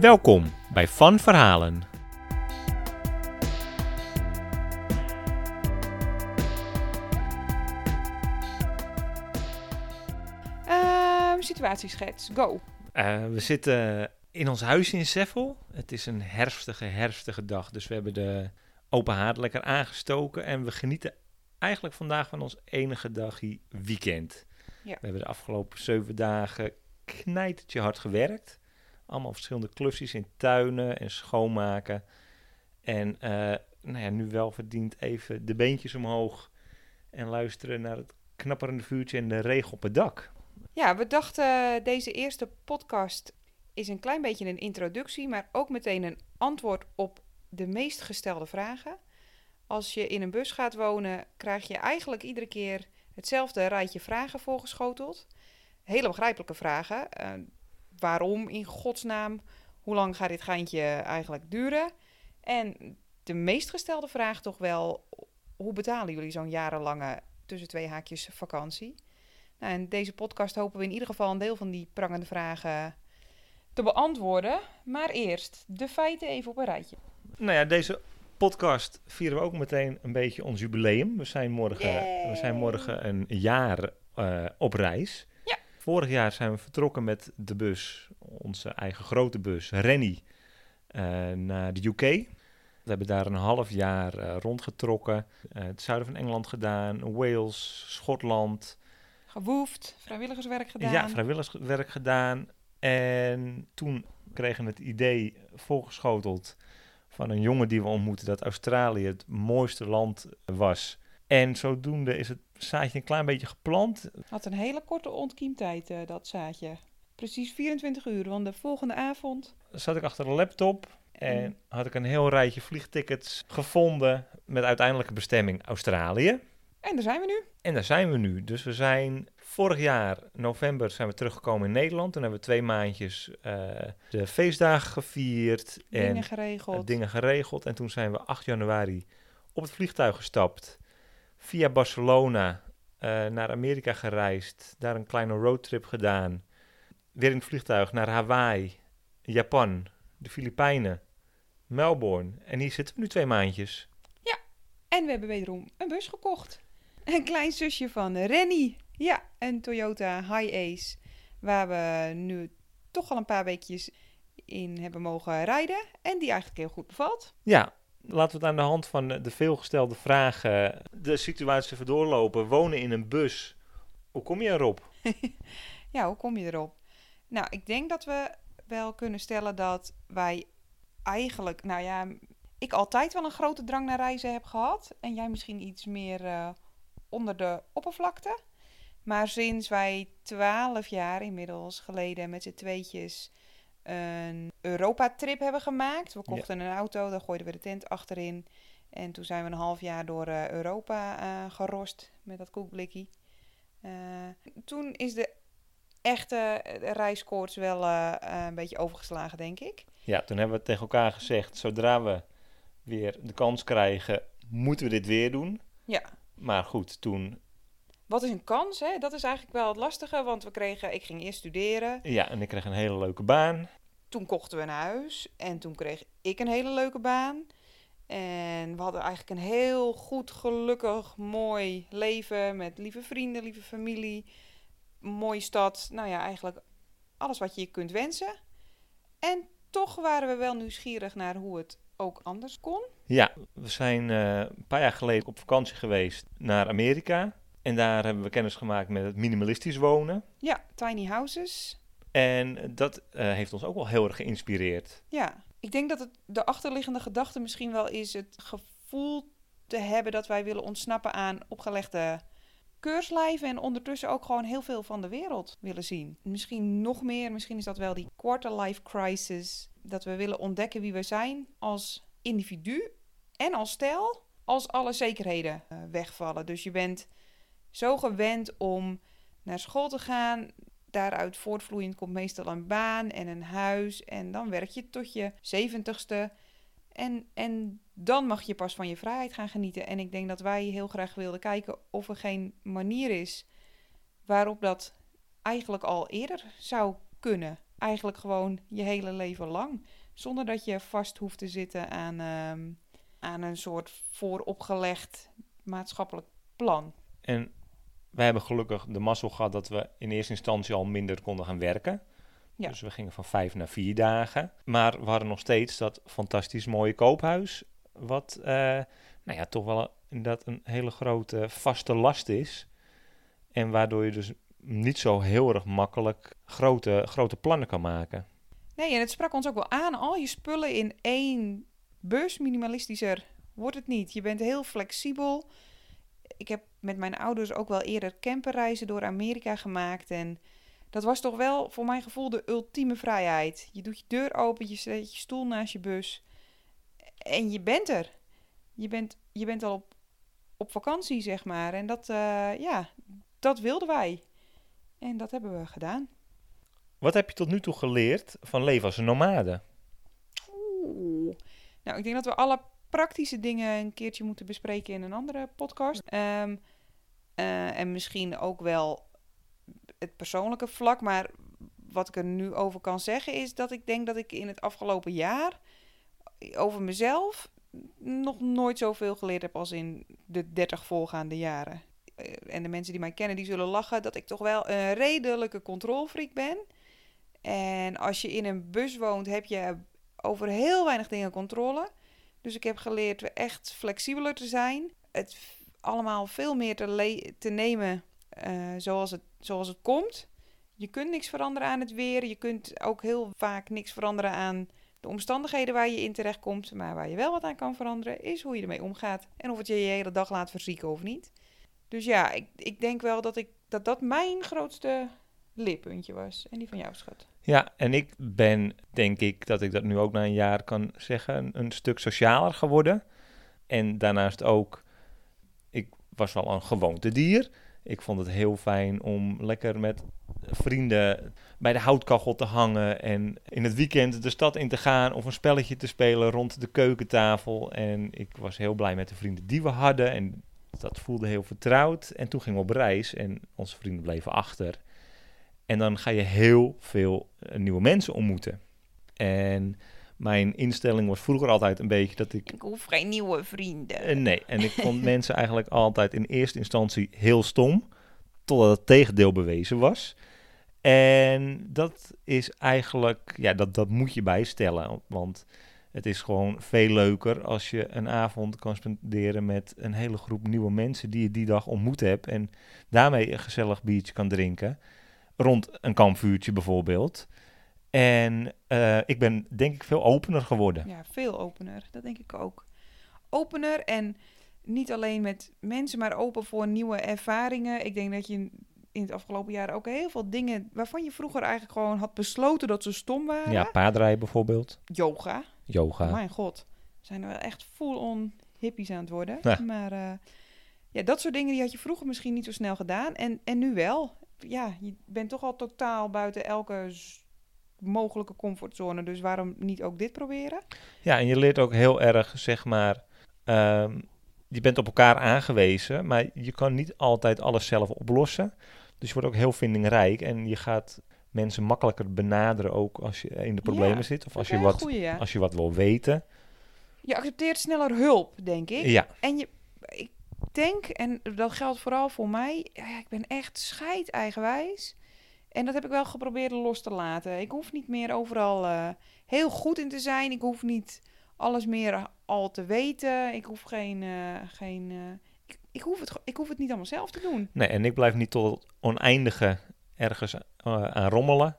Welkom bij Van Verhalen. Ehm situatieschets, go. Eh, we zitten in ons huisje in Seffel. Het is een herfstige, herfstige dag, dus we hebben de open haard lekker aangestoken. En we genieten eigenlijk vandaag van ons enige dagje weekend. Ja. We hebben de afgelopen zeven dagen knijtertje hard gewerkt. Allemaal verschillende klusjes in tuinen en schoonmaken. En eh, nou ja, nu wel verdient even de beentjes omhoog en luisteren naar het knapperende vuurtje en de regen op het dak. Ja, we dachten deze eerste podcast is een klein beetje een introductie, maar ook meteen een antwoord op de meest gestelde vragen. Als je in een bus gaat wonen, krijg je eigenlijk iedere keer hetzelfde rijtje vragen voorgeschoteld. Hele begrijpelijke vragen. Eh, waarom in godsnaam? Hoe lang gaat dit geintje eigenlijk duren? En de meest gestelde vraag toch wel, hoe betalen jullie zo'n jarenlange tussen twee haakjes vakantie? Nou, in deze podcast hopen we in ieder geval een deel van die prangende vragen te beantwoorden. Maar eerst de feiten even op een rijtje. Nou ja, deze podcast vieren we ook meteen een beetje ons jubileum. We zijn morgen, we zijn morgen een jaar eh, op reis. Vorig jaar zijn we vertrokken met de bus, onze eigen grote bus, Rennie, eh, naar de UK. We hebben daar een half jaar eh, rondgetrokken. Eh, het zuiden van Engeland gedaan, Wales, Schotland. Gewoefd, vrijwilligerswerk gedaan. Ja, vrijwilligerswerk gedaan. En toen kregen we het idee voorgeschoteld van een jongen die we ontmoetten dat Australië het mooiste land was. En zodoende is het zaadje een klein beetje geplant. Had een hele korte ontkiemtijd, eh, dat zaadje. Precies 24 uur, want de volgende avond... Zat ik achter de laptop en Mm. had ik een heel rijtje vliegtickets gevonden met uiteindelijke bestemming Australië. En daar zijn we nu. En daar zijn we nu. Dus we zijn vorig jaar, november, zijn we teruggekomen in Nederland. Toen hebben we twee maandjes eh, de feestdagen gevierd. en Dingen geregeld. eh, dingen geregeld. En toen zijn we 8 januari op het vliegtuig gestapt. Via Barcelona eh, naar Amerika gereisd. Daar een kleine roadtrip gedaan. Weer in het vliegtuig naar Hawaii, Japan, de Filipijnen, Melbourne. En hier zitten we nu twee maandjes. En we hebben wederom een bus gekocht. Een klein zusje van Rennie. Ja, een Toyota High Ace. Waar we nu toch al een paar weekjes in hebben mogen rijden. En die eigenlijk heel goed bevalt. Ja, laten we het aan de hand van de de veelgestelde vragen de situatie even doorlopen. Wonen in een bus. Hoe kom je erop? Ja, hoe kom je erop? Nou, ik denk dat we wel kunnen stellen dat wij eigenlijk, nou ja, ik altijd wel een grote drang naar reizen heb gehad. En jij misschien iets meer eh, onder de oppervlakte. Maar sinds wij twaalf jaar inmiddels geleden met z'n tweetjes een Europa-trip hebben gemaakt. We kochten een auto, daar gooiden we de tent achterin. En toen zijn we een half jaar door eh, Europa eh, gerost met dat koekblikkie. Eh, toen is de echte reiskoorts wel een beetje overgeslagen, denk ik. Ja, toen hebben we tegen elkaar gezegd, zodra we weer de kans krijgen, moeten we dit weer doen. Ja. Maar goed, toen, Wat is een kans, hè? Dat is eigenlijk wel het lastige, want we kregen... Ik ging eerst studeren, ja, en ik kreeg een hele leuke baan. Toen kochten we een huis en toen kreeg ik een hele leuke baan. En we hadden eigenlijk een heel goed, gelukkig, mooi leven met lieve vrienden, lieve familie. Mooie stad, nou ja, eigenlijk alles wat je je kunt wensen. En toch waren we wel nieuwsgierig naar hoe het ook anders kon. Ja, we zijn eh, een paar jaar geleden op vakantie geweest naar Amerika. En daar hebben we kennis gemaakt met het minimalistisch wonen. Ja, tiny houses. En dat eh, heeft ons ook wel heel erg geïnspireerd. Ja, ik denk dat het de achterliggende gedachte misschien wel is het gevoel te hebben dat wij willen ontsnappen aan opgelegde keurslijven en ondertussen ook gewoon heel veel van de wereld willen zien. Misschien nog meer, misschien is dat wel die quarter-life crisis. Dat we willen ontdekken wie we zijn als individu en als stijl, als alle zekerheden uh, wegvallen. Dus je bent zo gewend om naar school te gaan. Daaruit voortvloeiend komt meestal een baan en een huis. En dan werk je tot je zeventigste. En, en dan mag je pas van je vrijheid gaan genieten. En ik denk dat wij heel graag wilden kijken of er geen manier is waarop dat eigenlijk al eerder zou kunnen. Eigenlijk gewoon je hele leven lang. Zonder dat je vast hoeft te zitten aan, ehm, aan een soort vooropgelegd maatschappelijk plan. En wij hebben gelukkig de mazzel gehad dat we in eerste instantie al minder konden gaan werken. Ja. Dus we gingen van vijf naar vier dagen. Maar we hadden nog steeds dat fantastisch mooie koophuis. Wat uh, nou ja, toch wel inderdaad een hele grote vaste last is. En waardoor je dus niet zo heel erg makkelijk grote, grote plannen kan maken. Nee, en het sprak ons ook wel aan. Al je spullen in één bus, minimalistischer wordt het niet. Je bent heel flexibel. Ik heb met mijn ouders ook wel eerder camperreizen door Amerika gemaakt. En dat was toch wel voor mijn gevoel de ultieme vrijheid. Je doet je deur open, je zet je stoel naast je bus. En je bent er. Je bent, je bent al op, op vakantie, zeg maar. En dat, uh, ja, dat wilden wij. En dat hebben we gedaan. Wat heb je tot nu toe geleerd van leven als een nomade? Oeh. Nou, ik denk dat we alle praktische dingen een keertje moeten bespreken in een andere podcast. Um, uh, en misschien ook wel het persoonlijke vlak. Maar wat ik er nu over kan zeggen is dat ik denk dat ik in het afgelopen jaar over mezelf nog nooit zoveel geleerd heb als in de 30 voorgaande jaren. Eh, en de mensen die mij kennen, die zullen lachen dat ik toch wel een redelijke controlfreak ben. En als je in een bus woont, heb je over heel weinig dingen controle. Dus ik heb geleerd echt flexibeler te zijn. Het allemaal veel meer te, te nemen uh, zoals, het, zoals het komt. Je kunt niks veranderen aan het weer. Je kunt ook heel vaak niks veranderen aan de omstandigheden waar je in terecht komt. Maar waar je wel wat aan kan veranderen, is hoe je ermee omgaat. En of het je je hele dag laat verzieken of niet. Dus ja, ik, ik denk wel dat, ik, dat dat mijn grootste leerpuntje was. En die van jou, schat. Ja, en ik ben, denk ik, dat ik dat nu ook na een jaar kan zeggen, een, stuk socialer geworden. En daarnaast ook, ik was wel een gewoontedier. Ik vond het heel fijn om lekker met vrienden bij de houtkachel te hangen en in het weekend de stad in te gaan of een spelletje te spelen rond de keukentafel. En ik was heel blij met de vrienden die we hadden en dat voelde heel vertrouwd. En toen gingen we op reis en onze vrienden bleven achter. En dan ga je heel veel eh, nieuwe mensen ontmoeten. En mijn instelling was vroeger altijd een beetje dat ik... Ik hoef geen nieuwe vrienden. Uh, nee, en ik vond mensen eigenlijk altijd in eerste instantie heel stom. Totdat het tegendeel bewezen was. En dat is eigenlijk... Ja, dat, dat moet je bijstellen. Want het is gewoon veel leuker als je een avond kan spenderen met een hele groep nieuwe mensen die je die dag ontmoet hebt. En daarmee een gezellig biertje kan drinken rond een kampvuurtje bijvoorbeeld. En uh, ik ben denk ik veel opener geworden. Ja, veel opener. Dat denk ik ook. Opener en niet alleen met mensen, maar open voor nieuwe ervaringen. Ik denk dat je in het afgelopen jaar ook heel veel dingen waarvan je vroeger eigenlijk gewoon had besloten dat ze stom waren. Ja, paardrijden bijvoorbeeld. Yoga. Yoga. Oh mijn god. Zijn er wel echt full-on hippies aan het worden. Ja. Maar uh, ja, dat soort dingen die had je vroeger misschien niet zo snel gedaan. En, en nu wel ja, je bent toch al totaal buiten elke mogelijke comfortzone. Dus waarom niet ook dit proberen? Ja, en je leert ook heel erg, zeg maar. Um, je bent op elkaar aangewezen, maar je kan niet altijd alles zelf oplossen. Dus je wordt ook heel vindingrijk en je gaat mensen makkelijker benaderen ook als je in de problemen zit of als je, wat, als je wat wil weten. Je accepteert sneller hulp, denk ik. Ja. En je, ik denk, en dat geldt vooral voor mij, ja, ik ben echt scheid eigenwijs. En dat heb ik wel geprobeerd los te laten. Ik hoef niet meer overal uh, heel goed in te zijn. Ik hoef niet alles meer al te weten. Ik hoef geen. Uh, geen uh, ik, hoef het, ik hoef het niet allemaal zelf te doen. Nee, en ik blijf niet tot oneindige ergens aan rommelen.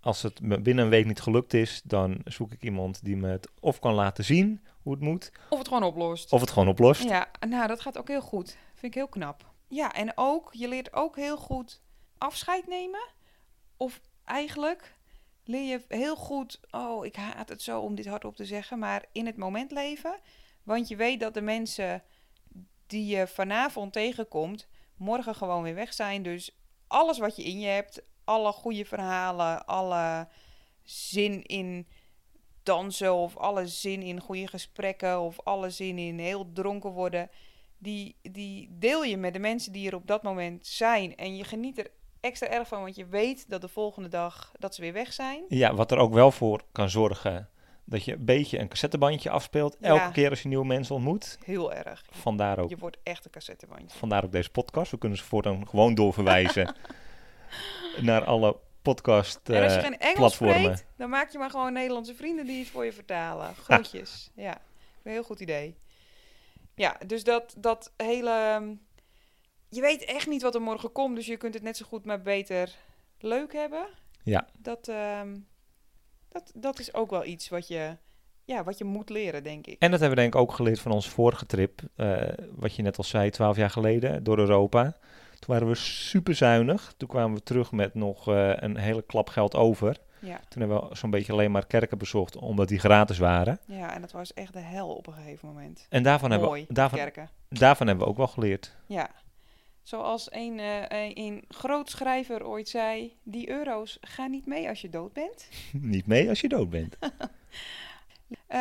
Als het binnen een week niet gelukt is, dan zoek ik iemand die me het of kan laten zien hoe het moet. Of het gewoon oplost. Of het gewoon oplost. Ja, nou, dat gaat ook heel goed. Vind ik heel knap. ja, en ook, je leert ook heel goed afscheid nemen. Of eigenlijk leer je heel goed, oh, ik haat het zo om dit hardop te zeggen, maar in het moment leven. Want je weet dat de mensen die je vanavond tegenkomt, morgen gewoon weer weg zijn. Dus alles wat je in je hebt, alle goede verhalen, alle zin in dansen of alle zin in goede gesprekken of alle zin in heel dronken worden, die, die deel je met de mensen die er op dat moment zijn. En je geniet er extra erg van, want je weet dat de volgende dag dat ze weer weg zijn. Ja, wat er ook wel voor kan zorgen dat je een beetje een cassettebandje afspeelt elke keer als je nieuwe mensen ontmoet. Heel erg. Vandaar ook, Je wordt echt een cassettebandje. vandaar ook deze podcast. We kunnen ze voortaan gewoon doorverwijzen naar alle podcast en als je eh, geen Engels platformen. spreekt, dan maak je maar gewoon Nederlandse vrienden die het voor je vertalen. Groetjes. ja, een heel goed idee. Ja, dus dat, dat hele... ehm, Je weet echt niet wat er morgen komt, dus je kunt het net zo goed maar beter leuk hebben. Ja. Dat, ehm, dat, dat is ook wel iets wat je, ja, wat je moet leren, denk ik. En dat hebben we denk ik ook geleerd van onze vorige trip. eh, wat je net al zei, twaalf jaar geleden door Europa. Toen waren we super zuinig. Toen kwamen we terug met nog eh, een hele klap geld over. Ja, Toen hebben we zo'n beetje alleen maar kerken bezocht, omdat die gratis waren. ja, en dat was echt de hel op een gegeven moment. En daarvan, hebben, we, daarvan, kerken. daarvan hebben we ook wel geleerd. Ja. Zoals een, een, een groot schrijver ooit zei: die euro's gaan niet mee als je dood bent. Niet mee als je dood bent. Eh,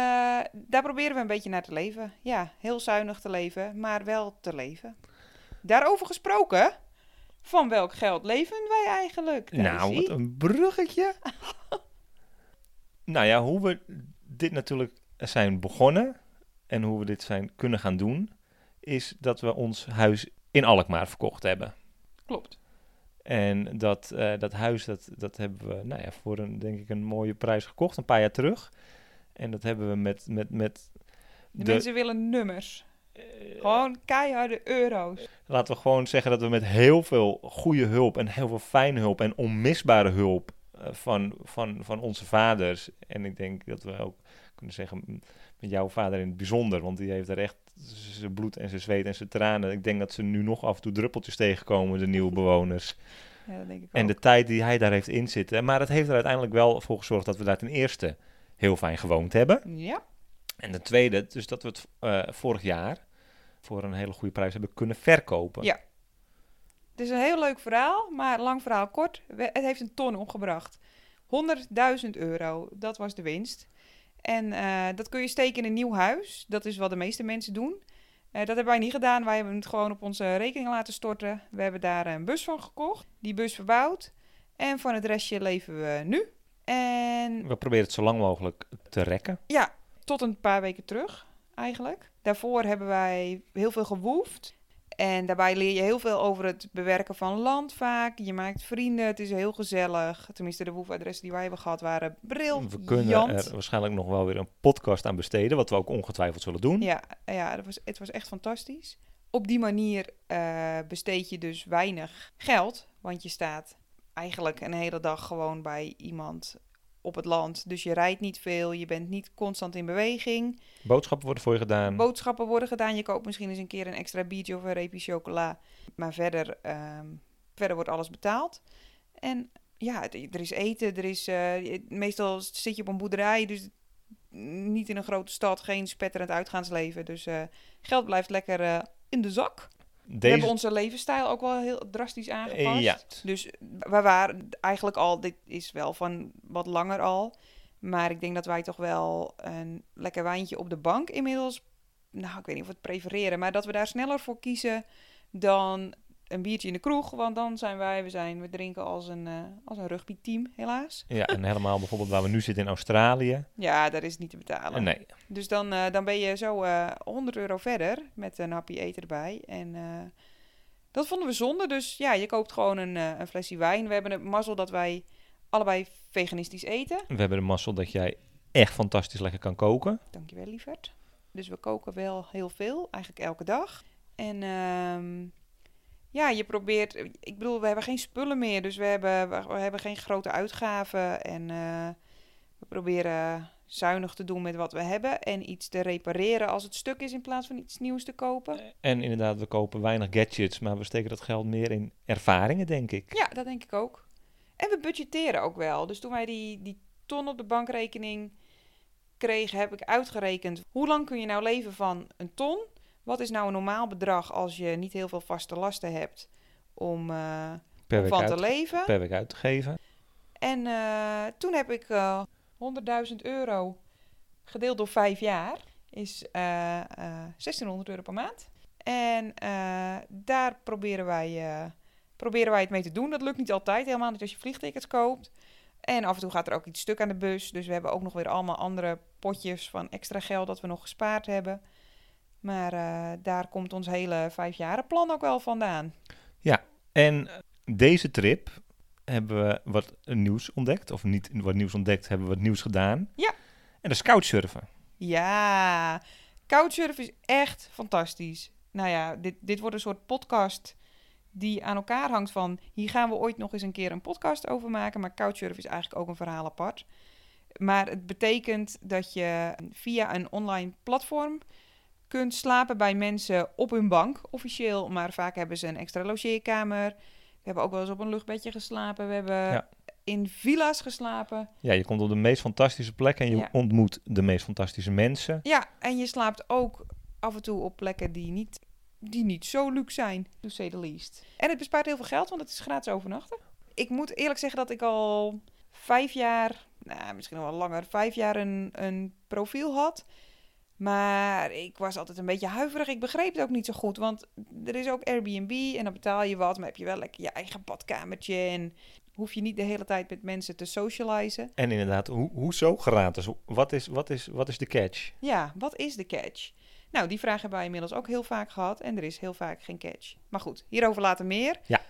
daar proberen we een beetje naar te leven. Ja, heel zuinig te leven, maar wel te leven. Daarover gesproken, van welk geld leven wij eigenlijk? nou, wat een bruggetje. nou ja, hoe we dit natuurlijk zijn begonnen en hoe we dit zijn kunnen gaan doen, is dat we ons huis in Alkmaar verkocht hebben. Klopt. En dat, eh, dat huis, dat, dat hebben we nou ja, voor een, denk ik, een mooie prijs gekocht, een paar jaar terug. En dat hebben we met, met, met De, de, mensen willen nummers. Eh, Gewoon keiharde euro's. laten we gewoon zeggen dat we met heel veel goede hulp en heel veel fijne hulp en onmisbare hulp eh, van, van, van onze vaders. En ik denk dat we ook kunnen zeggen met jouw vader in het bijzonder, want die heeft er echt zijn bloed en zijn zweet en zijn tranen. Ik denk dat ze nu nog af en toe druppeltjes tegenkomen, de nieuwe bewoners. Ja, dat denk ik En ook. de tijd die hij daar heeft inzitten. Maar het heeft er uiteindelijk wel voor gezorgd dat we daar ten eerste heel fijn gewoond hebben. Ja, En ten tweede, dus dat we het eh, vorig jaar voor een hele goede prijs hebben kunnen verkopen. Ja. het is een heel leuk verhaal, maar lang verhaal kort. We- Het heeft een ton opgebracht. 100.000 euro, dat was de winst. En eh, dat kun je steken in een nieuw huis. Dat is wat de meeste mensen doen. Eh, dat hebben wij niet gedaan. Wij hebben het gewoon op onze rekening laten storten. We hebben daar een bus van gekocht, die bus verbouwd. En van het restje leven we nu. En We proberen het zo lang mogelijk te rekken. ja, tot een paar weken terug eigenlijk. Daarvoor hebben wij heel veel gewoefd. En daarbij leer je heel veel over het bewerken van land vaak. Je maakt vrienden, het is heel gezellig. Tenminste, de woefadressen die wij hebben gehad waren briljant. We kunnen er waarschijnlijk nog wel weer een podcast aan besteden, wat we ook ongetwijfeld zullen doen. Ja, ja dat was, het was echt fantastisch. Op die manier eh, besteed je dus weinig geld. Want je staat eigenlijk een hele dag gewoon bij iemand op het land. Dus je rijdt niet veel, je bent niet constant in beweging. Boodschappen worden voor je gedaan. Boodschappen worden gedaan. Je koopt misschien eens een keer een extra biertje of een reepje chocola. Maar verder, ehm, verder wordt alles betaald. En ja, er is eten. Er is, eh, meestal zit je op een boerderij. Dus niet in een grote stad. Geen spetterend uitgaansleven. Dus eh, geld blijft lekker eh, in de zak. We hebben onze levensstijl ook wel heel drastisch aangepast. Ja. Dus we waren eigenlijk al, dit is wel van wat langer al. Maar ik denk dat wij toch wel een lekker wijntje op de bank inmiddels. Nou, ik weet niet of we het prefereren, maar dat we daar sneller voor kiezen dan een biertje in de kroeg. Want dan zijn wij, we, zijn, we drinken als een, eh, als een rugbyteam, helaas. Ja, en helemaal bijvoorbeeld waar we nu zitten in Australië. Ja, daar is het niet te betalen. Nee, Dus dan, eh, dan ben je zo eh 100 euro verder met een happy eten erbij. En dat vonden we zonde. Dus ja, je koopt gewoon een, een flesje wijn. We hebben het mazzel dat wij allebei veganistisch eten. we hebben de mazzel dat jij echt fantastisch lekker kan koken. Dankjewel, lieverd. Dus we koken wel heel veel, eigenlijk elke dag. En ehm, ja, je probeert... Ik bedoel, we hebben geen spullen meer. Dus we hebben, we, hebben geen grote uitgaven. En eh, we proberen zuinig te doen met wat we hebben en iets te repareren als het stuk is in plaats van iets nieuws te kopen. En inderdaad, we kopen weinig gadgets, maar we steken dat geld meer in ervaringen, denk ik. Ja, dat denk ik ook. En we budgetteren ook wel. Dus toen wij die, die ton op de bankrekening kregen, heb ik uitgerekend hoe lang kun je nou leven van een ton? Wat is nou een normaal bedrag als je niet heel veel vaste lasten hebt om, uh, week van uit, te leven? Per week uit te geven. En uh, toen heb ik uh, 100.000 euro gedeeld door vijf jaar is uh, 1600 euro per maand. En daar proberen wij, proberen wij het mee te doen. Dat lukt niet altijd, helemaal niet als je vliegtickets koopt. En af en toe gaat er ook iets stuk aan de bus. Dus we hebben ook nog weer allemaal andere potjes van extra geld dat we nog gespaard hebben. Maar uh, daar komt ons hele vijfjarenplan ook wel vandaan. Ja, en deze trip hebben we wat nieuws ontdekt. Of niet wat nieuws ontdekt, hebben we wat nieuws gedaan. Ja. En dat is couchsurfen. Ja, couchsurfen is echt fantastisch. Nou ja, dit, dit wordt een soort podcast die aan elkaar hangt van... hier gaan we ooit nog eens een keer een podcast over maken... maar couchsurfen is eigenlijk ook een verhaal apart. Maar het betekent dat je via een online platform kunt slapen bij mensen op hun bank, officieel. Maar vaak hebben ze een extra logeerkamer. We hebben ook wel eens op een luchtbedje geslapen. We hebben Ja. in villa's geslapen. Ja, je komt op de meest fantastische plekken en je Ja. ontmoet de meest fantastische mensen. Ja, en je slaapt ook af en toe op plekken die niet, die niet zo luxe zijn, to say the least. En het bespaart heel veel geld, want het is gratis overnachten. Ik moet eerlijk zeggen dat ik al vijf jaar, nou, misschien nog wel langer, vijf jaar een, een profiel had. Maar ik was altijd een beetje huiverig. Ik begreep het ook niet zo goed. Want er is ook Airbnb en dan betaal je wat. Maar heb je wel lekker je eigen badkamertje. En hoef je niet de hele tijd met mensen te socializen. En inderdaad, ho hoezo gratis? Wat is, wat, is, wat is de catch? Ja, wat is de catch? Nou, die vraag hebben wij inmiddels ook heel vaak gehad. En er is heel vaak geen catch. Maar goed, hierover later meer. Ja.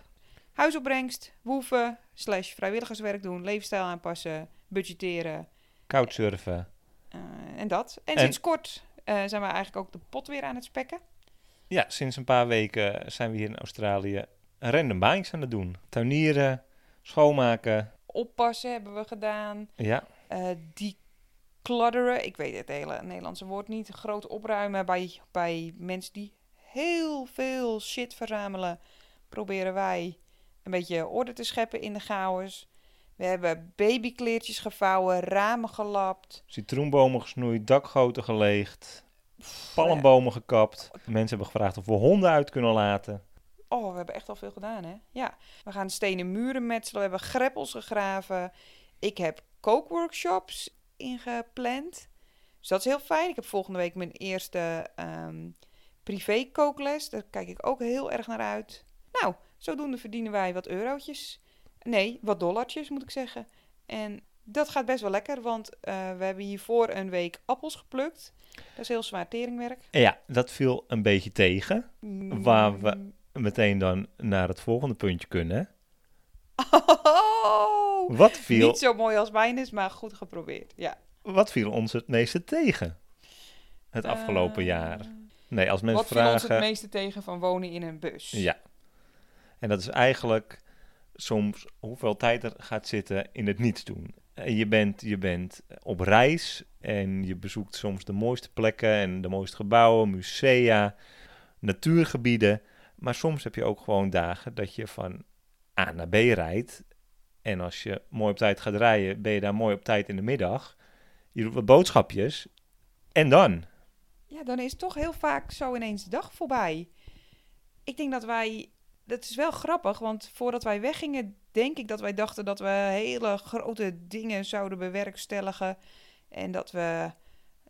Huisopbrengst, woeven, slash vrijwilligerswerk doen, levensstijl aanpassen, budgetteren Couchsurfen. Eh, en dat. En, En- sinds kort eh, zijn we eigenlijk ook de pot weer aan het spekken. Ja, sinds een paar weken zijn we hier in Australië random baantjes aan het doen. Tuinieren, schoonmaken. Oppassen hebben we gedaan. Ja, eh declutteren, ik weet het hele Nederlandse woord niet. Groot opruimen bij, bij mensen die heel veel shit verzamelen. Proberen wij een beetje orde te scheppen in de chaos. We hebben babykleertjes gevouwen, ramen gelapt. citroenbomen gesnoeid, dakgoten geleegd, palmbomen gekapt. Mensen hebben gevraagd of we honden uit kunnen laten. Oh, we hebben echt al veel gedaan, hè? Ja. We gaan stenen muren metselen. We hebben greppels gegraven. Ik heb kookworkshops ingepland. Dus dat is heel fijn. Ik heb volgende week mijn eerste ehm, privé kookles. Daar kijk ik ook heel erg naar uit. Nou, zodoende verdienen wij wat eurotjes. Nee, wat dollartjes moet ik zeggen. En dat gaat best wel lekker, want eh, we hebben hiervoor een week appels geplukt. Dat is heel zwaar teringwerk. Ja, dat viel een beetje tegen. Waar we- Mm. Meteen dan naar het volgende puntje kunnen. Oh, Wat viel, Niet zo mooi als mijn is, maar goed geprobeerd. Ja. wat viel ons het meeste tegen het afgelopen Eh, jaar? Nee, als mensen Wat viel ons het vragen... meeste tegen van wonen in een bus? Ja. En dat is eigenlijk soms hoeveel tijd er gaat zitten in het niets doen. En Je bent, je bent op reis en je bezoekt soms de mooiste plekken en de mooiste gebouwen, musea, natuurgebieden. Maar soms heb je ook gewoon dagen dat je van A naar B rijdt. En als je mooi op tijd gaat rijden, ben je daar mooi op tijd in de middag. Je doet wat boodschapjes. En dan? Ja, dan is toch heel vaak zo ineens de dag voorbij. Ik denk dat wij... Dat is wel grappig, want voordat wij weggingen... denk ik dat wij dachten dat we hele grote dingen zouden bewerkstelligen. En dat we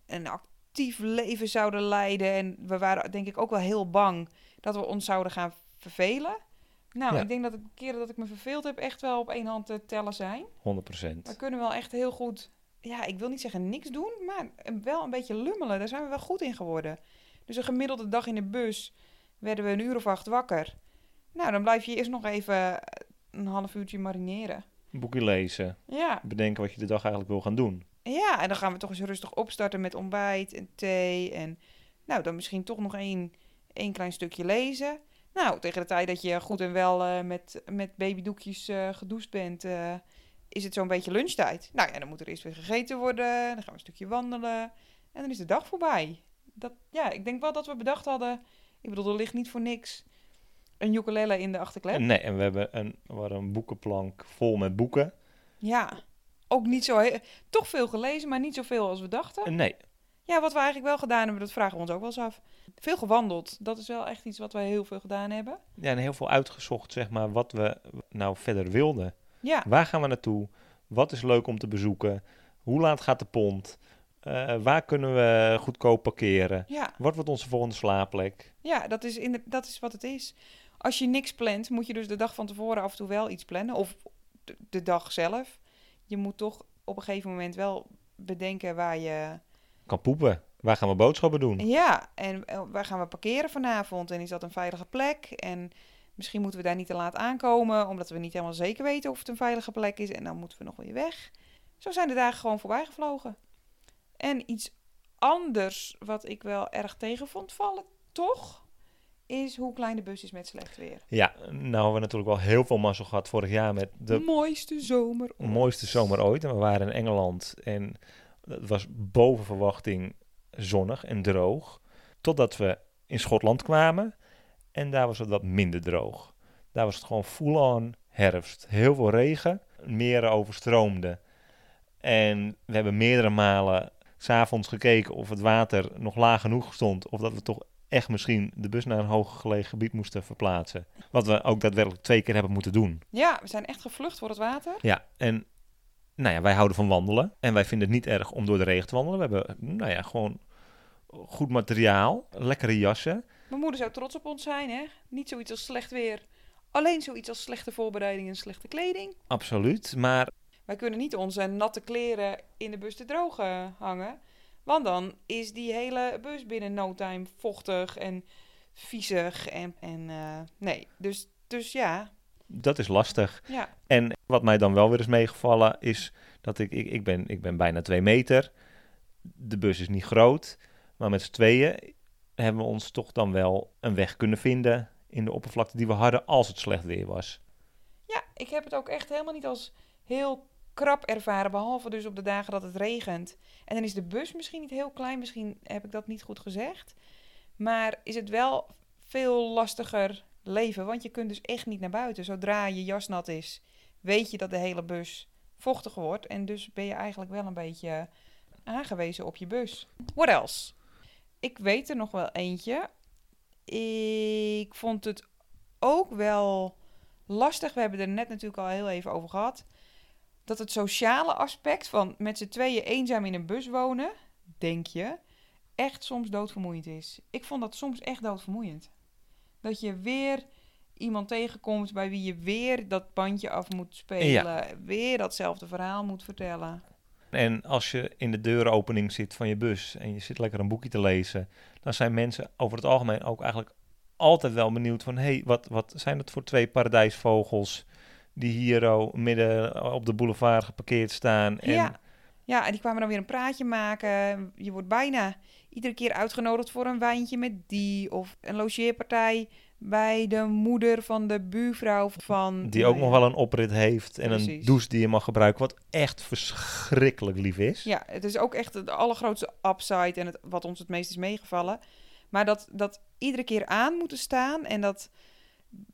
een actief leven zouden leiden. En we waren denk ik ook wel heel bang dat we ons zouden gaan vervelen. Nou, Ja. ik denk dat de keren dat ik me verveeld heb... echt wel op één hand te tellen zijn. 100%. We kunnen wel echt heel goed, ja, ik wil niet zeggen niks doen, maar wel een beetje lummelen. Daar zijn we wel goed in geworden. Dus een gemiddelde dag in de bus werden we een uur of acht wakker. Nou, dan blijf je eerst nog even een half uurtje marineren. Een boekje lezen. Ja, Bedenken wat je de dag eigenlijk wil gaan doen. ja, en dan gaan we toch eens rustig opstarten met ontbijt en thee. En nou, dan misschien toch nog één, één klein stukje lezen. Nou, tegen de tijd dat je goed en wel eh, met, met babydoekjes eh gedoucht bent, eh, is het zo'n beetje lunchtijd. Nou ja, dan moet er eerst weer gegeten worden. Dan gaan we een stukje wandelen. En dan is de dag voorbij. Dat, ja, ik denk wel dat we bedacht hadden... Ik bedoel, er ligt niet voor niks een ukulele in de achterklep. Nee, en we hebben een, we een boekenplank vol met boeken. Ja, ook niet zo... he- Toch veel gelezen, maar niet zoveel als we dachten. Eh, Nee, Ja, wat we eigenlijk wel gedaan hebben, dat vragen we ons ook wel eens af. Veel gewandeld. Dat is wel echt iets wat wij heel veel gedaan hebben. ja, en heel veel uitgezocht, zeg maar, wat we nou verder wilden. Ja, Waar gaan we naartoe? Wat is leuk om te bezoeken? Hoe laat gaat de pont? Eh, waar kunnen we goedkoop parkeren? ja, Wat wordt onze volgende slaapplek? ja dat, is in de, dat is wat het is. Als je niks plant, moet je dus de dag van tevoren af en toe wel iets plannen. Of de, de dag zelf. Je moet toch op een gegeven moment wel bedenken waar je... Kan poepen. Waar gaan we boodschappen doen? Ja, en eh, waar gaan we parkeren vanavond? En is dat een veilige plek? En misschien moeten we daar niet te laat aankomen, omdat we niet helemaal zeker weten of het een veilige plek is. En dan moeten we nog weer weg. Zo zijn de dagen gewoon voorbij gevlogen. En iets anders wat ik wel erg tegen vond vallen, toch? Is hoe klein de bus is met slecht weer. Ja, nou hebben we natuurlijk wel heel veel mazzel gehad vorig jaar met de mooiste zomer. ooit. mooiste zomer ooit. En we waren in Engeland en het was boven verwachting zonnig en droog. Totdat we in Schotland kwamen en daar was het wat minder droog. Daar was het gewoon full-on herfst. Heel veel regen, meren overstroomden. En we hebben meerdere malen s'avonds gekeken of het water nog laag genoeg stond. Of dat we toch echt misschien de bus naar een hoger gelegen gebied moesten verplaatsen. Wat we ook daadwerkelijk twee keer hebben moeten doen. Ja, we zijn echt gevlucht voor het water. Ja, en nou ja, wij houden van wandelen. En wij vinden het niet erg om door de regen te wandelen. We hebben, nou ja, gewoon goed materiaal, lekkere jassen. Mijn moeder zou trots op ons zijn, hè? Niet zoiets als slecht weer. Alleen zoiets als slechte voorbereiding en slechte kleding. Absoluut. Maar Wij kunnen niet onze natte kleren in de bus te drogen hangen. Want dan is die hele bus binnen no time vochtig en viezig. En, en eh, nee, dus, dus ja. dat is lastig. ja. En wat mij dan wel weer is meegevallen is dat ik, ik, ik, ben, ik ben bijna twee meter. De bus is niet groot. Maar met z'n tweeën hebben we ons toch dan wel een weg kunnen vinden in de oppervlakte die we hadden als het slecht weer was. Ja, ik heb het ook echt helemaal niet als heel krap ervaren. Behalve dus op de dagen dat het regent. En dan is de bus misschien niet heel klein. Misschien heb ik dat niet goed gezegd. Maar is het wel veel lastiger leven. Want je kunt dus echt niet naar buiten. Zodra je jas nat is, weet je dat de hele bus vochtig wordt. En dus ben je eigenlijk wel een beetje aangewezen op je bus. What else? Ik weet er nog wel eentje. Ik vond het ook wel lastig. We hebben er net natuurlijk al heel even over gehad. Dat het sociale aspect van met z'n tweeën eenzaam in een bus wonen, denk je, echt soms doodvermoeiend is. Ik vond dat soms echt doodvermoeiend. Dat je weer iemand tegenkomt bij wie je weer dat bandje af moet spelen. Weer datzelfde verhaal moet vertellen. En als je in de deuropening zit van je bus en je zit lekker een boekje te lezen, dan zijn mensen over het algemeen ook eigenlijk altijd wel benieuwd van, hé, hey, wat, wat zijn dat voor twee paradijsvogels die hier oh, midden op de boulevard geparkeerd staan? En Ja. Ja, en die kwamen dan weer een praatje maken. Je wordt bijna iedere keer uitgenodigd voor een wijntje met die. Of een logeerpartij bij de moeder van de buurvrouw van... die ook nog wel een oprit heeft en een douche die je mag gebruiken, wat echt verschrikkelijk lief is. Ja, het is ook echt de allergrootste upside en het, wat ons het meest is meegevallen. Maar dat, dat iedere keer aan moeten staan en dat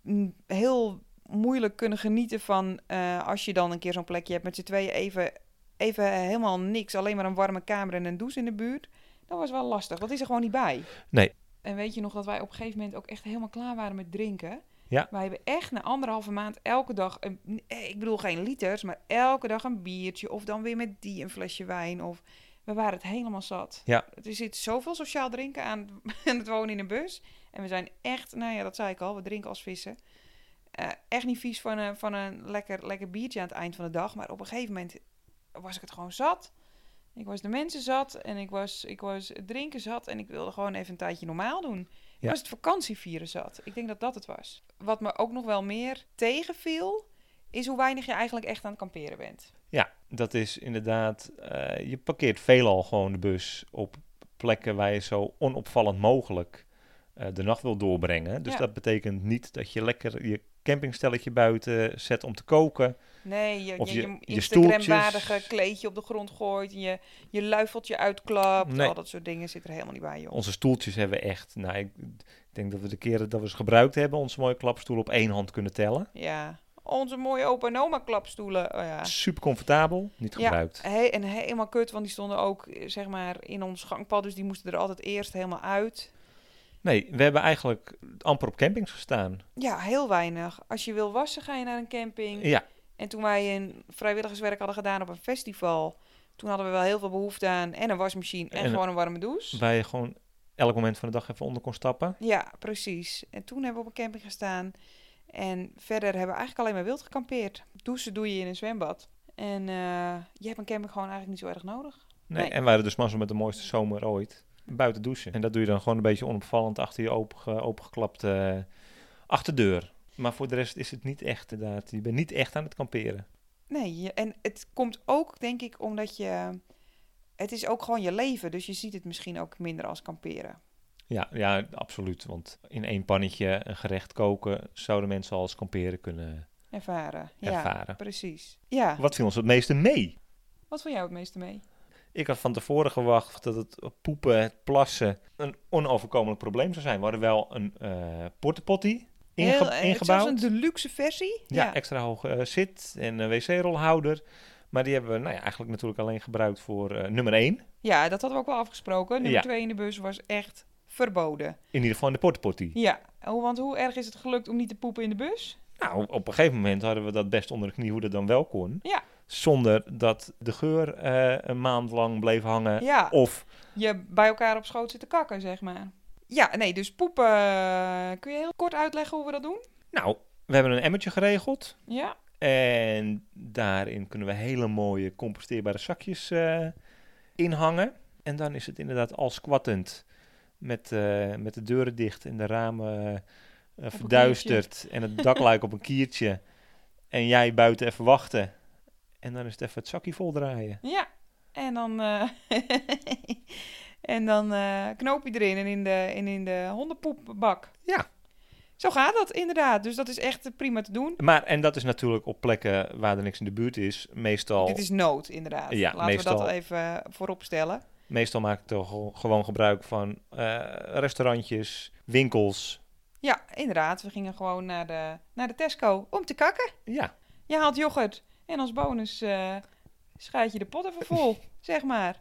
mm, heel moeilijk kunnen genieten van eh, als je dan een keer zo'n plekje hebt met z'n tweeën even, even helemaal niks, alleen maar een warme kamer en een douche in de buurt. Dat was wel lastig. Dat is er gewoon niet bij. Nee. En weet je nog dat wij op een gegeven moment ook echt helemaal klaar waren met drinken? Ja. Wij hebben echt na anderhalve maand elke dag, een, eh, ik bedoel geen liters, maar elke dag een biertje. Of dan weer met die een flesje wijn. Of we waren het helemaal zat. Ja. Er zit zoveel sociaal drinken aan, aan het wonen in een bus. En we zijn echt, nou ja, dat zei ik al, we drinken als vissen. Eh, echt niet vies van een, van een lekker, lekker biertje aan het eind van de dag. Maar op een gegeven moment was ik het gewoon zat. Ik was de mensen zat en ik was, ik was het drinken zat. En ik wilde gewoon even een tijdje normaal doen. Ik was het vakantievieren zat. Ik denk dat dat het was. Wat me ook nog wel meer tegenviel, is hoe weinig je eigenlijk echt aan het kamperen bent. Ja, dat is inderdaad. eh, je parkeert veelal gewoon de bus op plekken waar je zo onopvallend mogelijk eh, de nacht wil doorbrengen. Dus Ja. dat betekent niet dat je lekker je campingstelletje buiten zet om te koken. Nee, je, Of je, je- je Instagram-waardige kleedje op de grond gooit. en Je, je luifeltje uitklapt. Nee. Al dat soort dingen zit er helemaal niet bij, joh. Onze stoeltjes hebben we echt, nou, ik denk dat we de keren dat we ze gebruikt hebben, onze mooie klapstoel op één hand kunnen tellen. Ja. Onze mooie opa en oma klapstoelen. Oh ja. Super comfortabel, niet Ja. gebruikt. He- en helemaal kut, want die stonden ook eh, zeg maar in ons gangpad. Dus die moesten er altijd eerst helemaal uit. Nee, we hebben eigenlijk amper op campings gestaan. Ja, heel weinig. Als je wil wassen, ga je naar een camping. Ja, En toen wij een vrijwilligerswerk hadden gedaan op een festival, toen hadden we wel heel veel behoefte aan en een wasmachine en, En- gewoon een warme douche. waar je gewoon elk moment van de dag even onder kon stappen. Ja, precies. En toen hebben we op een camping gestaan. En verder hebben we eigenlijk alleen maar wild gekampeerd. Douchen doe je in een zwembad. En eh, je hebt een camping gewoon eigenlijk niet zo erg nodig. Nee, Nee. En we waren dus mazzel met de mooiste zomer ooit. Buiten douchen. En dat doe je dan gewoon een beetje onopvallend achter je open, opengeklapte achterdeur. Maar voor de rest is het niet echt inderdaad. Je bent niet echt aan het kamperen. Nee, en het komt ook, denk ik, omdat je... Het is ook gewoon je leven, dus je ziet het misschien ook minder als kamperen. Ja, ja, absoluut. Want in één pannetje een gerecht koken zouden mensen als kamperen kunnen Ervaren. Ja, ervaren. precies. Ja. Wat viel ons het meeste mee? Wat vond jij het meeste mee? Ik had van tevoren gewacht dat het poepen, het plassen een onoverkomelijk probleem zou zijn. We hadden wel een eh portepotty inge- Heel, eh, ingebouwd. Zelfs een deluxe versie. Ja, extra hoge eh, zit en een wc-rolhouder. Maar die hebben we nou ja, eigenlijk natuurlijk alleen gebruikt voor nummer 1. Ja, dat hadden we ook wel afgesproken. Nummer Ja. 2 in de bus was echt verboden. In ieder geval in de portepotty. Ja, oh, want hoe erg is het gelukt om niet te poepen in de bus? Nou, op een gegeven moment hadden we dat best onder de knie hoe dat dan wel kon. Ja. Zonder dat de geur eh, een maand lang bleef hangen. Ja, Of, je bij elkaar op schoot zit te kakken, zeg maar. Ja, nee, dus poepen. eh, Kun je heel kort uitleggen hoe we dat doen? nou, we hebben een emmertje geregeld. Ja, En daarin kunnen we hele mooie composteerbare zakjes eh inhangen. En dan is het inderdaad al squattend met, met de deuren dicht en de ramen verduisterd. En het dakluik op een kiertje. En jij buiten even wachten. En dan is het even het zakje vol draaien. ja. En dan, eh, en dan eh, knoop je erin en in de, en in de hondenpoepbak. Ja. Zo gaat dat inderdaad. Dus dat is echt eh, prima te doen. Maar, en dat is natuurlijk op plekken waar er niks in de buurt is. Meestal, Dit is nood, inderdaad. Ja, Laten meestal- we dat even voorop stellen. meestal maak ik toch gewoon gebruik van restaurantjes, winkels. Ja, inderdaad. We gingen gewoon naar de, naar de Tesco om te kakken. Ja, Je haalt yoghurt en als bonus schuit je de pot even vol, zeg maar.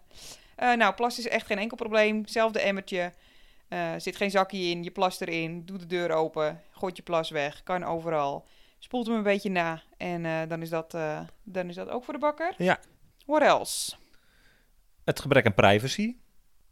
Eh, nou, plas is echt geen enkel probleem. Zelfde emmertje. Eh zit geen zakje in, je plast erin. Doe de deur open, gooit je plas weg. Kan overal. Spoelt hem een beetje na en dan, is dat, dan is dat ook voor de bakker. Ja. What else? het gebrek aan privacy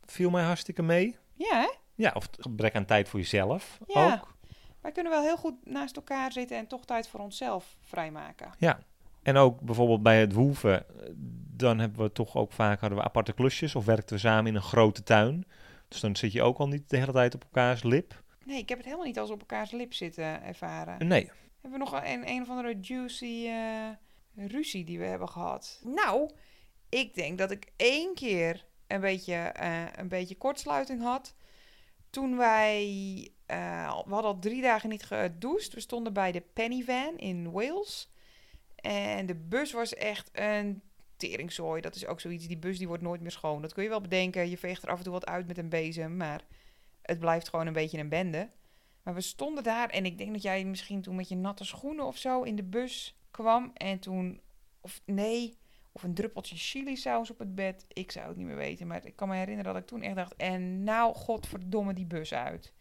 viel mij hartstikke mee. Ja, hè? Ja, of het gebrek aan tijd voor jezelf Ja. ook. Wij kunnen wel heel goed naast elkaar zitten en toch tijd voor onszelf vrijmaken. Ja. En ook bijvoorbeeld bij het woeven, eh, dan hebben we toch ook vaak hadden we aparte klusjes of werkten we samen in een grote tuin. Dus dan zit je ook al niet de hele tijd op elkaars lip. Nee, ik heb het helemaal niet als op elkaars lip zitten ervaren. Nee, Hebben we nog een, een of andere juicy eh, ruzie die we hebben gehad? Nou, ik denk dat ik één keer een beetje, eh, een beetje kortsluiting had. Toen wij... we hadden al drie dagen niet gedoucht. We stonden bij de Penny Van in Wales. En de bus was echt een teringzooi. Dat is ook zoiets. Die bus die wordt nooit meer schoon. Dat kun je wel bedenken. Je veegt er af en toe wat uit met een bezem. Maar het blijft gewoon een beetje een bende. Maar we stonden daar en ik denk dat jij misschien toen met je natte schoenen of zo in de bus kwam. En toen, of nee, of een druppeltje chili saus op het bed. Ik zou het niet meer weten. Maar ik kan me herinneren dat ik toen echt dacht, en nou godverdomme die bus uit.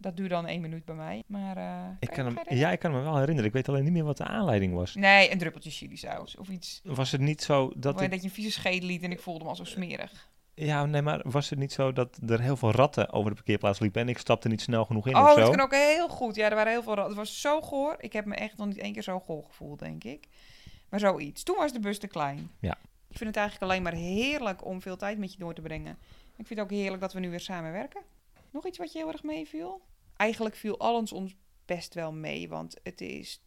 Dat duurde dan één minuut bij mij. Maar eh, ik kan hem, ja, ik kan me wel herinneren. Ik weet alleen niet meer wat de aanleiding was. Nee, een druppeltje chili saus of iets. Was het niet zo dat... Dat, ik- dat je een vieze scheet liet en ik voelde me al zo smerig. ja, nee, maar was het niet zo dat er heel veel ratten over de parkeerplaats liepen en ik stapte niet snel genoeg in oh, of zo? dat kan ook heel goed. Ja, er waren heel veel... ra- Het was zo goor. Ik heb me echt nog niet één keer zo goor gevoeld, denk ik. Maar zoiets. Toen was de bus te klein. Ja. Ik vind het eigenlijk alleen maar heerlijk om veel tijd met je door te brengen. Ik vind het ook heerlijk dat we nu weer samenwerken. Nog iets wat je heel erg meeviel? Eigenlijk viel alles ons best wel mee, want het is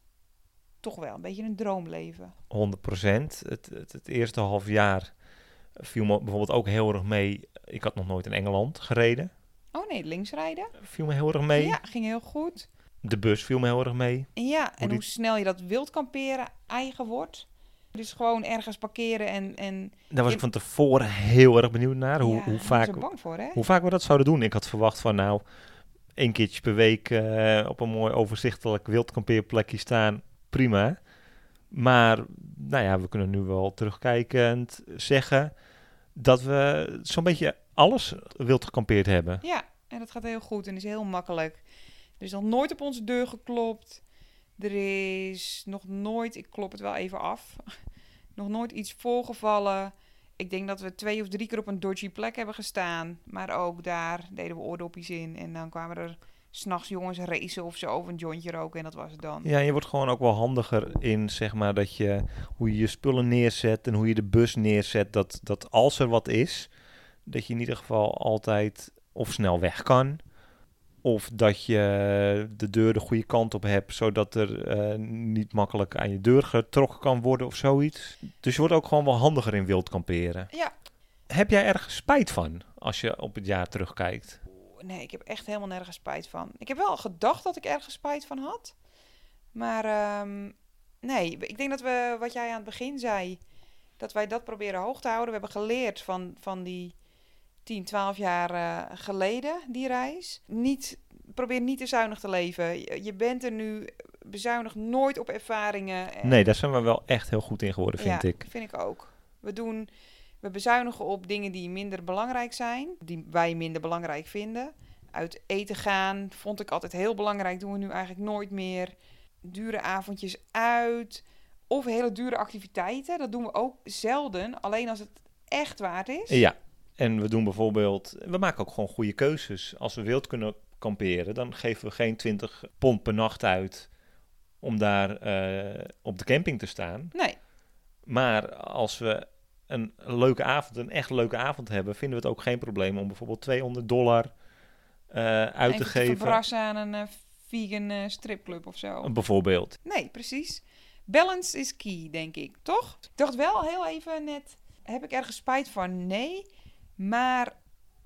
toch wel een beetje een droomleven. 100 procent. Het, het, het eerste half jaar viel me bijvoorbeeld ook heel erg mee. Ik had nog nooit in Engeland gereden. Oh nee, linksrijden? Viel me heel erg mee. Ja, ging heel goed. De bus viel me heel erg mee. Ja, en die- hoe snel je dat wild kamperen eigen wordt. Dus gewoon ergens parkeren en... en Daar was ik van tevoren heel erg benieuwd naar. Hoe, ja, hoe, vaak, bang voor, hè? hoe vaak we dat zouden doen. Ik had verwacht van nou, één keertje per week eh, op een mooi overzichtelijk wildkampeerplekje staan. Prima. Maar nou ja, we kunnen nu wel terugkijkend zeggen dat we zo'n beetje alles wild gekampeerd hebben. Ja, en dat gaat heel goed en is heel makkelijk. Er is nog nooit op onze deur geklopt. Er is nog nooit, ik klop het wel even af, nog nooit iets voorgevallen. Ik denk dat we twee of drie keer op een dodgy plek hebben gestaan. Maar ook daar deden we oordopjes in. En dan kwamen er s'nachts jongens racen of zo, of een jointje roken. En dat was het dan. Ja, je wordt gewoon ook wel handiger in, zeg maar, dat je hoe je je spullen neerzet en hoe je de bus neerzet. Dat, dat als er wat is, dat je in ieder geval altijd of snel weg kan. Of dat je de deur de goede kant op hebt, zodat er eh, niet makkelijk aan je deur getrokken kan worden of zoiets. Dus je wordt ook gewoon wel handiger in wild kamperen. Ja. Heb jij ergens spijt van als je op het jaar terugkijkt? Nee, ik heb echt helemaal nergens spijt van. Ik heb wel gedacht dat ik ergens spijt van had. Maar ehm, nee, ik denk dat we, wat jij aan het begin zei, dat wij dat proberen hoog te houden. We hebben geleerd van, van die 10, 12 jaar eh, geleden, die reis. Niet, probeer niet te zuinig te leven. Je, je bent er nu, bezuinig nooit op ervaringen. En- Nee, daar zijn we wel echt heel goed in geworden, vind ja, ik. vind ik ook. We doen, we bezuinigen op dingen die minder belangrijk zijn, die wij minder belangrijk vinden. Uit eten gaan vond ik altijd heel belangrijk, doen we nu eigenlijk nooit meer. Dure avondjes uit of hele dure activiteiten, dat doen we ook zelden, alleen als het echt waard is. Ja, en we doen bijvoorbeeld, we maken ook gewoon goede keuzes. Als we wild kunnen kamperen, dan geven we geen 20 pond per nacht uit om daar eh, op de camping te staan. Nee, Maar als we een leuke avond, een echt leuke avond hebben, vinden we het ook geen probleem om bijvoorbeeld 200 dollar eh, uit even te geven. verbrassen aan een eh, vegan stripclub of zo. Bijvoorbeeld. Nee, precies. Balance is key, denk ik, toch? Ik dacht wel heel even net, heb ik ergens spijt van? Nee. Maar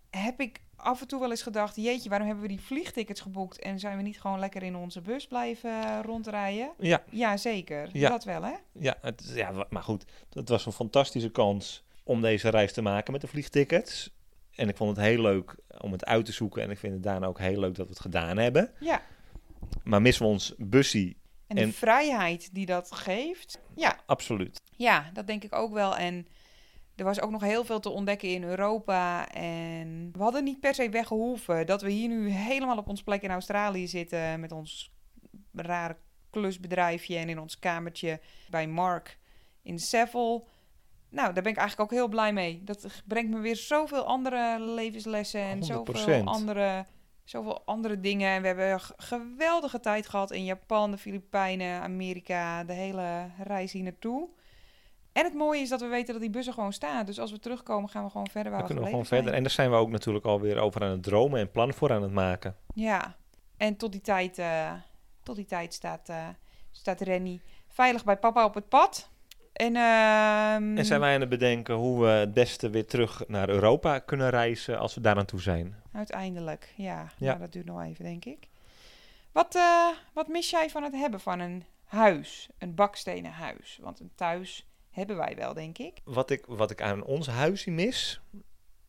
heb ik af en toe wel eens gedacht, jeetje, waarom hebben we die vliegtickets geboekt en zijn we niet gewoon lekker in onze bus blijven eh, rondrijden? Ja, Ja, zeker. Ja. Dat wel, hè? ja, het, ja, maar goed, het was een fantastische kans om deze reis te maken met de vliegtickets. En ik vond het heel leuk om het uit te zoeken. En ik vind het daarna ook heel leuk dat we het gedaan hebben. Ja. Maar missen we ons bussie? En de En- vrijheid die dat geeft, ja, Absoluut. Ja, dat denk ik ook wel. En er was ook nog heel veel te ontdekken in Europa. En we hadden niet per se weggehoeven. Dat we hier nu helemaal op ons plek in Australië zitten. Met ons rare klusbedrijfje en in ons kamertje bij Mark in Seville. Nou, daar ben ik eigenlijk ook heel blij mee. Dat brengt me weer zoveel andere levenslessen en 100%. zoveel andere, zoveel andere dingen. En we hebben een geweldige tijd gehad in Japan, de Filipijnen, Amerika, de hele reis hier naartoe. En het mooie is dat we weten dat die bussen gewoon staan. Dus als we terugkomen, gaan we gewoon verder waar Dan we kunnen we gewoon verder. En daar zijn we ook natuurlijk alweer over aan het dromen en plannen voor aan het maken. Ja, en tot die tijd, eh, tot die tijd staat, eh, staat Rennie veilig bij papa op het pad. En, ehm, En zijn wij aan het bedenken hoe we het beste weer terug naar Europa kunnen reizen als we daar aan toe zijn. Uiteindelijk, ja. Ja. Maar dat duurt nog even, denk ik. Wat, eh, wat mis jij van het hebben van een huis? Een bakstenen huis? Want een thuis hebben wij wel, denk ik. Wat ik, wat ik aan ons huisje mis,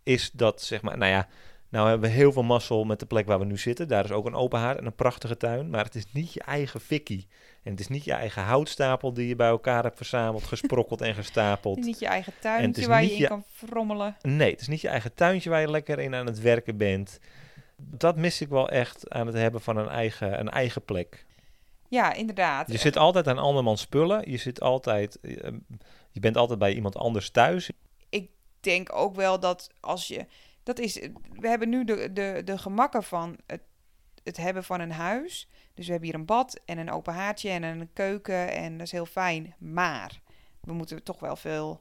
is dat zeg maar, nou ja, nou hebben we heel veel mazzel met de plek waar we nu zitten. Daar is ook een open haard en een prachtige tuin, maar het is niet je eigen fikkie. En het is niet je eigen houtstapel die je bij elkaar hebt verzameld, gesprokkeld en Het gestapeld. is niet je eigen tuintje waar je in je- kan frommelen. Nee, het is niet je eigen tuintje waar je lekker in aan het werken bent. Dat mis ik wel echt aan het hebben van een eigen, een eigen plek. Ja, inderdaad. Je zit altijd aan andermans spullen. Je zit altijd, eh, je bent altijd bij iemand anders thuis. ik denk ook wel dat als je. Dat is, we hebben nu de, de, de gemakken van het, het hebben van een huis. Dus we hebben hier een bad en een open haardje en een keuken. En dat is heel fijn. Maar we moeten toch wel veel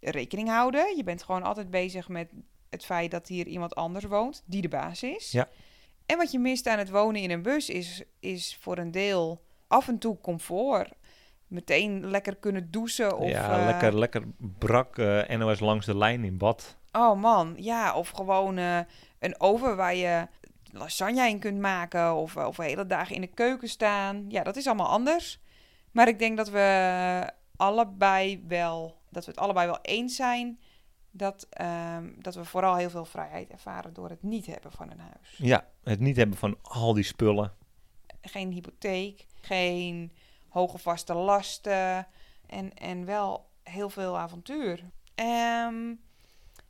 rekening houden. Je bent gewoon altijd bezig met het feit dat hier iemand anders woont, die de baas is. Ja. En wat je mist aan het wonen in een bus is, is voor een deel af en toe comfort. Meteen lekker kunnen douchen. Of, ja, eh, lekker, lekker brak eh, NOS langs de lijn in bad. Oh man, ja, of gewoon eh, een oven waar je lasagne in kunt maken of, of hele dagen in de keuken staan. Ja, dat is allemaal anders. Maar ik denk dat we allebei wel, dat we het allebei wel eens zijn dat, ehm, dat we vooral heel veel vrijheid ervaren door het niet hebben van een huis. Ja, het niet hebben van al die spullen. Geen hypotheek, geen hoge vaste lasten en, en wel heel veel avontuur. Ehm,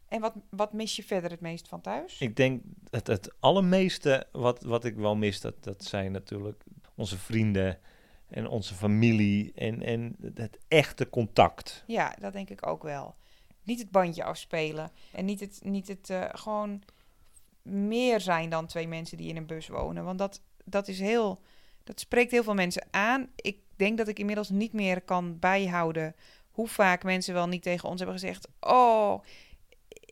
en wat, wat mis je verder het meest van thuis? Ik denk het, het allermeeste wat, wat ik wel mis, dat, dat zijn natuurlijk onze vrienden en onze familie en, en het echte contact. Ja, dat denk ik ook wel. Niet het bandje afspelen en niet het, niet het uh, gewoon meer zijn dan twee mensen die in een bus wonen. Want dat, dat is heel, dat spreekt heel veel mensen aan. Ik denk dat ik inmiddels niet meer kan bijhouden hoe vaak mensen wel niet tegen ons hebben gezegd: Oh,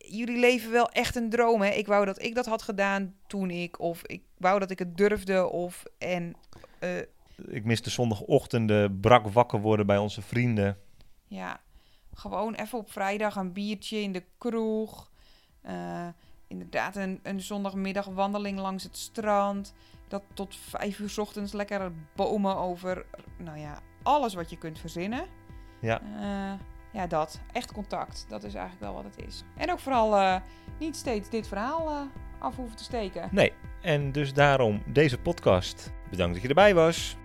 jullie leven wel echt een droom. Hè? Ik wou dat ik dat had gedaan toen ik, of ik wou dat ik het durfde. Of en. Uh, ik mis de zondagochtenden, brak wakker worden bij onze vrienden. Ja, gewoon even op vrijdag een biertje in de kroeg. Uh, inderdaad, een, een zondagmiddag wandeling langs het strand. Dat tot vijf uur ochtends lekker bomen over, nou ja, alles wat je kunt verzinnen. Ja. Uh, ja, dat. Echt contact. Dat is eigenlijk wel wat het is. En ook vooral uh, niet steeds dit verhaal uh, af hoeven te steken. Nee, en dus daarom deze podcast. Bedankt dat je erbij was.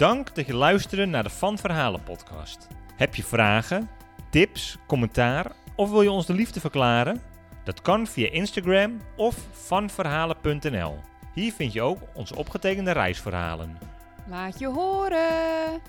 Dank dat je luisterde naar de Van Verhalen podcast. Heb je vragen, tips, commentaar of wil je ons de liefde verklaren? Dat kan via Instagram of vanverhalen.nl. Hier vind je ook onze opgetekende reisverhalen. Laat je horen!